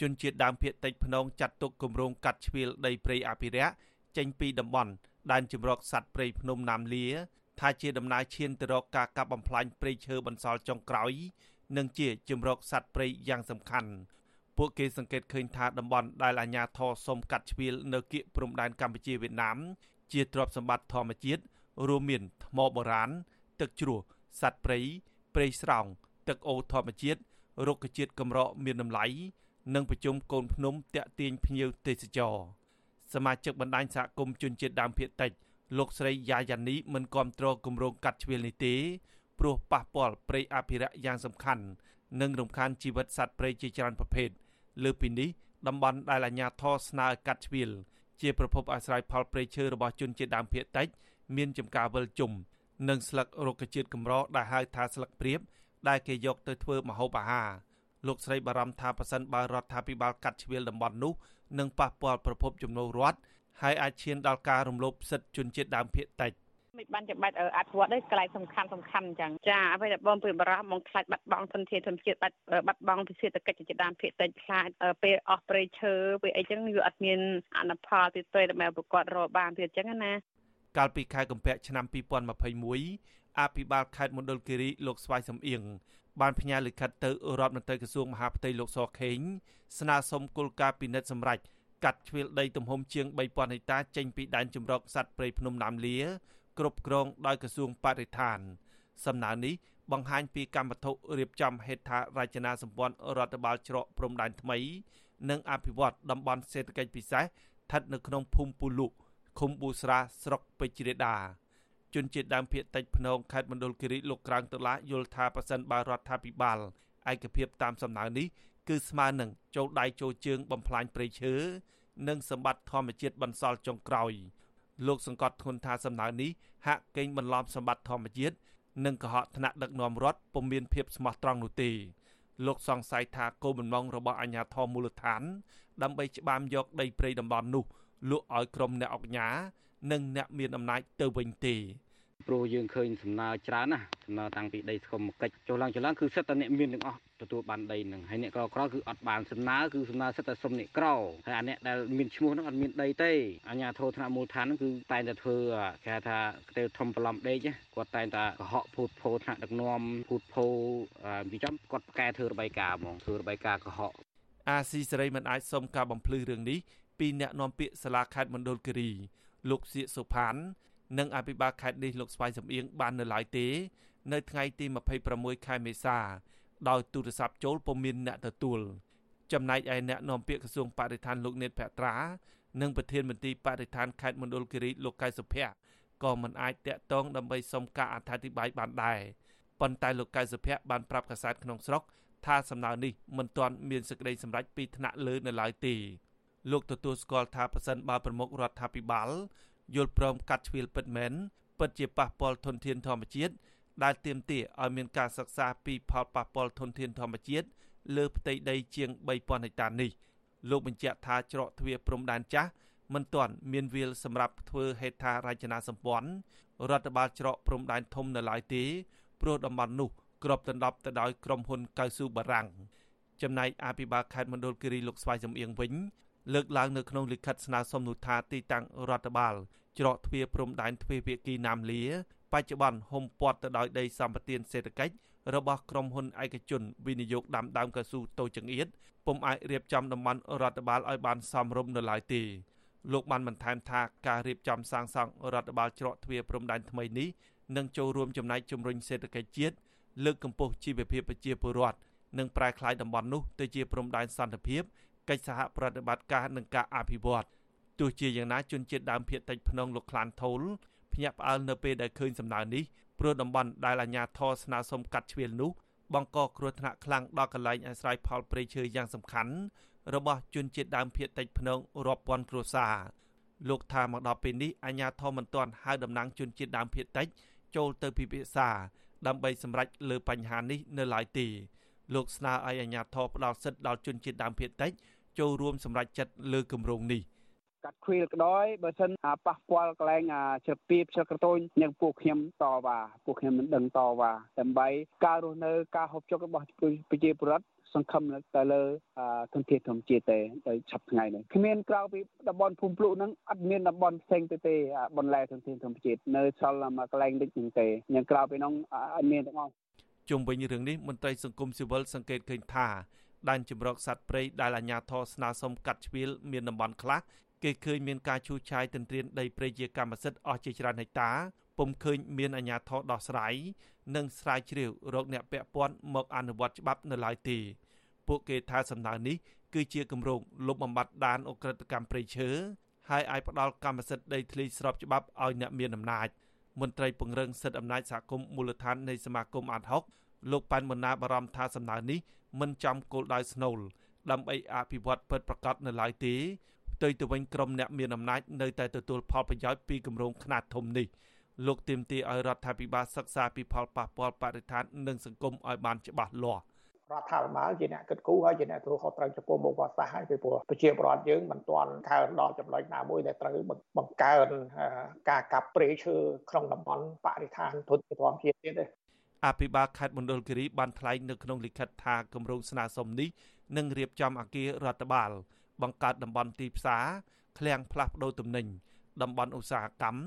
ជនជាតិដើមភាគតិចភ្នងចាត់ទុកគម្រោងកាត់ជ្រៀលដីព្រៃអភិរក្សចេញពីតំបន់ដែនជម្រកសត្វព្រៃភ្នំណាមលា ថាជាដំណើរឈានទៅរកការកាប់បំផ្លាញព្រៃឈើបន្សល់ចុងក្រោយ និងជាជំរកសត្វព្រៃយ៉ាងសំខាន់ពួកគេសង្កេតឃើញថាតំបន់ដែលអាជ្ញាធរសុំកាត់ជ្រៀលនៅគៀកព្រំដែនកម្ពុជាវៀតណាម ជាទ្រព្យសម្បត្តិធម្មជាតិរួមមានថ្មបុរាណទឹកជ្រោះសត្វព្រៃព្រៃស្រោងទឹកអូរធម្មជាតិរុក្ខជាតិកម្រមានតម្លៃ និងប្រជុំកូនភ្នំតាក់ទាញភ្ញៀវទេសចរសមាជិកបណ្ដាញសហគមន៍ជនជាតិដើមភាគតិចលោកស្រីយ៉ាយ៉ានីមិនគ្រប់គ្រងគម្រោងកាត់ជ្រៀលនេះទេព្រោះប៉ះពាល់ព្រៃអភិរក្សយ៉ាងសំខាន់និងរំខានជីវិតសត្វព្រៃជាច្រើនប្រភេទលើពីនេះតំបន់ដែលអាជ្ញាធរស្នើកាត់ជ្រៀលជាប្រភពអាស្រ័យផលព្រៃឈើរបស់ជនជាតិដើមភាគតិច មានចំការវិលជុំនិងស្លឹករុក្ខជាតិកម្រដែលហៅថាស្លឹកព្រាបដែលគេយកទៅធ្វើម្ហូបអាហារ លោកស្រីបារម្ភថាប៉ះសិនបើរដ្ឋាភិបាលកាត់ជ្រៀលតំបន់នោះនឹងប៉ះពាល់ប្រភពចំណូលរដ្ឋហើយអាចឈានដល់ការរំលោភសិទ្ធិជនជាតិដើមភាគតិចមិនបានចាំបាច់អភិវឌ្ឍទេកន្លែងសំខាន់សំខាន់អញ្ចឹងចាអ្វីដែលបងព្រៀបបារម្ភមកខ្លាចបាត់បង់ធនធានធនជាតិបាត់បាត់បង់ពិសេសតកិច្ចជាដើមភាគតិចខ្លាចពេលអស់ព្រៃឈើពេលអីចឹងវាអត់មានអនុផលទៀតទេដើម្បីប្រកបរកបានទៀតអញ្ចឹងណាកាលពីខែកុម្ភៈឆ្នាំ2021អភិបាលខេត្តមណ្ឌលគិរីលោកស្វាយសំអៀង បានផ្ញើលិខិតទៅរដ្ឋមន្ត្រីក្រសួងមហាផ្ទៃលោកសខេងស្នើសុំគោលការណ៍ពិនិត្យសម្រាប់កាត់ជ្រៀលដីទំហំជាង3000ហិកតាចេញពីដែនជម្រកសត្វព្រៃភ្នំណាមលា គ្រប់គ្រងដោយក្រសួងបរិស្ថាន សំណើនេះបង្ហាញពីកម្មវត្ថុរៀបចំហេដ្ឋារចនាសម្ព័ន្ធរដ្ឋបាលច្រកព្រំដែនថ្មី និងអភិវឌ្ឍតំបន់សេដ្ឋកិច្ចពិសេសស្ថិតនៅក្នុងភូមិពូលុឃុំប៊ូស្រាស្រុកពេជ្រេដា ជនជាតិដើមភាគតិចភ្នងខេត្តមណ្ឌលគិរីលោកក្រាងតឡាយល់ថាប៉ះសិនបើរដ្ឋាភិបាលឯកភាពតាមសំណើនេះគឺស្មើនឹងចូលដៃចូលជើងបំផ្លាញព្រៃឈើនិងសម្បត្តិធម្មជាតិបន្សល់ចុងក្រោយលោកសង្កត់ធ្ងន់ថាសំណើនេះហាក់កេងបន្លំសម្បត្តិធម្មជាតិនិងកុហកថ្នាក់ដឹកនាំរដ្ឋពុំមានភាពស្មោះត្រង់នោះទេលោកសង្ស័យថាគោលបំណងរបស់អាជ្ញាធរមូលដ្ឋាន ដើម្បីច្បាមយកដីព្រៃតំបន់នោះលក់ឲ្យក្រុមអ្នកអង្គការ និងអ្នកមានអំណាចទៅវិញទេព្រោះយើងឃើញសំណើច្រើនណាសំណើតាំងពីដីស្គមមកកិច្ចចុះឡើងចុះឡើងគឺសិតតែអ្នកមានទាំងអស់ទទួលបានដីនឹងហើយអ្នកក្រក្រគឺអត់បានសំណើគឺសំណើសិតតែសុំអ្នកក្រហើយអាអ្នកដែលមានឈ្មោះហ្នឹងអត់មានដីទេអាញាធរថ្នាក់មូលដ្ឋានហ្នឹងគឺតែងតែធ្វើគេថាកទេលធំប្រឡំដេកគាត់តែងតែកុហកភូតភោថ្នាក់ដឹកនាំភូតភោពីចំគាត់ប្រកែធ្វើរបាយការណ៍ហ្មងធ្វើរបាយការណ៍កុហកអាស៊ីសេរីមិនអាចសុំការបំភ្លឺរឿងនេះពីអ្នកនាំពាក្យសាលាខេត្តមណ្ឌលគិរី លោកសៀកសុផាននិងអភិបាលខេត្តនេះលោកស្វាយសំអៀងបាននៅឡើយទេ នៅថ្ងៃទី26ខែមេសាដោយទូរស័ព្ទចូលពុំមានអ្នកទទួលចំណែកឯអ្នកនាំពាក្យក្រសួងបរិស្ថានលោកនេតភត្រានិងប្រធានមន្ត្រីបរិស្ថានខេត្តមណ្ឌលគិរីលោកកៅសុភ័ក្រក៏មិនអាចតាក់ទងដើម្បីសុំការអធិប្បាយបានដែរប៉ុន្តែលោកកៅសុភ័ក្របានប្រាប់កាសែតក្នុងស្រុកថាសំណើនេះមិនទាន់មានសេចក្តីសម្រេចពីថ្នាក់លើនៅឡើយទេ លោកទទួលស្គាល់ថាប្រសិនបើប្រមុខរដ្ឋាភិបាលយល់ព្រមកាត់ជ្រៀលពិតមែនពិតជាប៉ះពាល់ធនធានធម្មជាតិដែលទាមទារឲ្យមានការសិក្សាពីផលប៉ះពាល់ធនធានធម្មជាតិលើផ្ទៃដីជាង3000ហិកតានេះលោកបញ្ជាក់ថាច្រកទ្វារព្រំដែនចាស់មិនទាន់មានវាលសម្រាប់ធ្វើហេដ្ឋារចនាសម្ព័ន្ធរដ្ឋបាលច្រកព្រំដែនធំនៅឡើយទេព្រោះតំបន់នោះគ្របដណ្ដប់ទៅដោយក្រុមហ៊ុនកៅស៊ូបារាំងចំណែកអភិបាលខេត្តមណ្ឌលគិរីលោកស្វាយសំអៀងវិញ លើកឡើងនៅក្នុងលិខិតស្នើសុំនោះថាទីតាំងរដ្ឋបាលច្រកទ្វារព្រំដែនទ្វេភាគីណាមលាបច្ចុប្បន្នហុំព័ទ្ធទៅដោយដីសម្បត្តិសេដ្ឋកិច្ចរបស់ក្រុមហ៊ុនឯកជនវិនិយោគដាំដើមកៅស៊ូតូចង្អៀតពុំអាចរៀបចំតំបន់រដ្ឋបាលឲ្យបានសមរម្យនៅឡើយទេលោកបានបន្ថែមថាការរៀបចំសាងសង់រដ្ឋបាលច្រកទ្វារព្រំដែនថ្មីនេះនឹងចូលរួមចំណែកជំរុញសេដ្ឋកិច្ចជាតិលើកកម្ពស់ជីវភាពប្រជាពលរដ្ឋនិងប្រែក្លាយតំបន់នោះទៅជាព្រំដែនសន្តិភាព កិច្ចសហប្រតិបត្តិការនិងការអភិវឌ្ឍទោះជាយ៉ាងណាជនជាតិដើមភាគតិចភ្នងលោកខ្លានថូលភ្ញាក់ផ្អើលនៅពេលដែលឃើញសំណើនេះព្រោះតំបន់ដែលអាជ្ញាធរស្នើសុំកាត់ជ្រៀលនោះបង្កគ្រោះថ្នាក់ខ្លាំងដល់កន្លែងអាស្រ័យផលព្រៃឈើយ៉ាងសំខាន់របស់ជនជាតិដើមភាគតិចភ្នងរាប់ពាន់គ្រួសារលោកថាមកដល់ពេលនេះអាជ្ញាធរមិនទាន់ហៅតំណាងជនជាតិដើមភាគតិចចូលទៅពិភាក្សាដើម្បីសម្រេចលើបញ្ហានេះនៅឡើយទេលោកស្នើឲ្យអាជ្ញាធរផ្ដល់សិទ្ធិដល់ជនជាតិដើមភាគតិច ចូលរួមសម្រេចចិត្តលើគម្រោងនេះកាត់ខ្វៀលក្តយបើសិនប៉ះពាល់កន្លែងជ្រពីផ្សិលក្រតូចនឹងពួកខ្ញុំតវ៉ាពួកខ្ញុំមិនដឹងតវ៉ាដើម្បីការរស់នៅការហូបចុករបស់ប្រជាពលរដ្ឋសង្ឃឹមទៅលើធនធានធម្មជាតិទេទៅឆាប់ថ្ងៃនេះគ្មានក្រៅពីតំបន់ភូមិភ្លុកហ្នឹងអត់មានតំបន់ផ្សេងទៅទេបន្លែធនធានធម្មជាតិនៅសល់មួយកន្លែងដូចហ្នឹងទេយ៉ាងក្រៅពីហ្នឹងអត់មានទាំងអស់ជុំវិញរឿងនេះមន្ត្រីសង្គមស៊ីវិលសង្កេតឃើញថា ដែនជំរកសត្វព្រៃដែលអាជ្ញាធរស្នើសុំកាត់ជ្រៀលមានតំបន់ខ្លះគេឃើញមានការឈូសឆាយទន្ទ្រានដីព្រៃជាកម្មសិទ្ធិអស់ជាច្រើនហិកតាពុំឃើញមានអាជ្ញាធរដោះស្រាយនិងស្រាវជ្រាវរកអ្នកពាក់ព័ន្ធមកអនុវត្តច្បាប់នៅឡើយទេពួកគេថាសំណើនេះគឺជាគម្រោងលុបបំបាត់ដានអក្រិតកម្មព្រៃឈើហើយអាចផ្ដល់កម្មសិទ្ធិដីធ្លីស្របច្បាប់ឲ្យអ្នកមានអំណាចមន្ត្រីពង្រឹងសិទ្ធិអំណាចសហគមន៍មូលដ្ឋាននៃសមាគមអាត6លោកប៉ែនបណ្ណាបារម្ភថាសំណើនេះ មិនចំគោលដៅស្នូលដើម្បីអភិវឌ្ឍពិតប្រាកដនៅឡើយទេផ្ទុយទៅវិញក្រុមអ្នកមានអំណាចនៅតែទទួលផលប្រយោជន៍ពីគម្រោងខ្នាតធំនេះលោកទាមទារឲ្យរដ្ឋាភិបាលសិក្សាពីផលប៉ះពាល់បរិស្ថាននិងសង្គមឲ្យបានច្បាស់លាស់រដ្ឋាភិបាលជាអ្នកគិតគូរហើយជាអ្នកទទួលខុសត្រូវចំពោះមុខវត្តសាស្ត្រហើយពីព្រោះប្រជាពលរដ្ឋយើងមិនទាន់កើនដល់ចំណុចណាមួយដែលត្រូវបង្កើនការកាប់ព្រៃឈើក្នុងតំបន់បរិស្ថានធនធានធម្មជាតិទៀតទេ អភិបាលខេត្តមណ្ឌលគិរីបានថ្លែងនៅក្នុងលិខិតថាគម្រោងស្នើសុំនេះនឹងរៀបចំអគាររដ្ឋបាល បង្កើតតំបន់ទីផ្សារឃ្លាំងផ្លាស់ប្ដូរទំនិញតំបន់ឧស្សាហកម្ម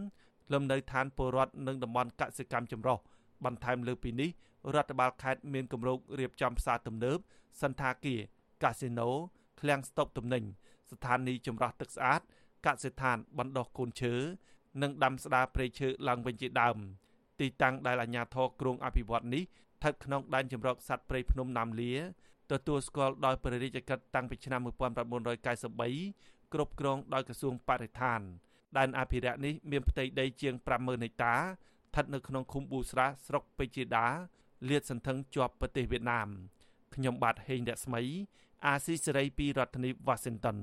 លំនៅឋានពលរដ្ឋនិងតំបន់កសិកម្មចម្រុះបន្ថែមលើពីនេះរដ្ឋបាលខេត្តមានគម្រោងរៀបចំផ្សារទំនើបសន្តាគារកាស៊ីណូឃ្លាំងស្តុកទំនិញស្ថានីយចម្រោះទឹកស្អាតកសិដ្ឋានបណ្ដោះកូនឈើនិងដាំស្ដារព្រៃឈើឡើងវិញជាដើម ទីតាំងដែលអាជ្ញាធរគ្រងអភិវឌ្ឍនេះស្ថិតក្នុងដែនជម្រកសត្វព្រៃភ្នំណាមលាទទួលស្គាល់ដោយព្រះរាជកិច្ចតាំងពីឆ្នាំ1993គ្រប់គ្រងដោយក្រសួងបរិស្ថានដែនអភិរក្សនេះមានផ្ទៃដីជាង50000ហិកតាស្ថិតនៅក្នុងឃុំប៊ូស្រាស្រុកពេជ្រជាដាលាតសន្ធឹងជាប់ប្រទេសវៀតណាមខ្ញុំបាទហេងរស្មី អាស៊ីសេរីពីរដ្ឋធានី Washington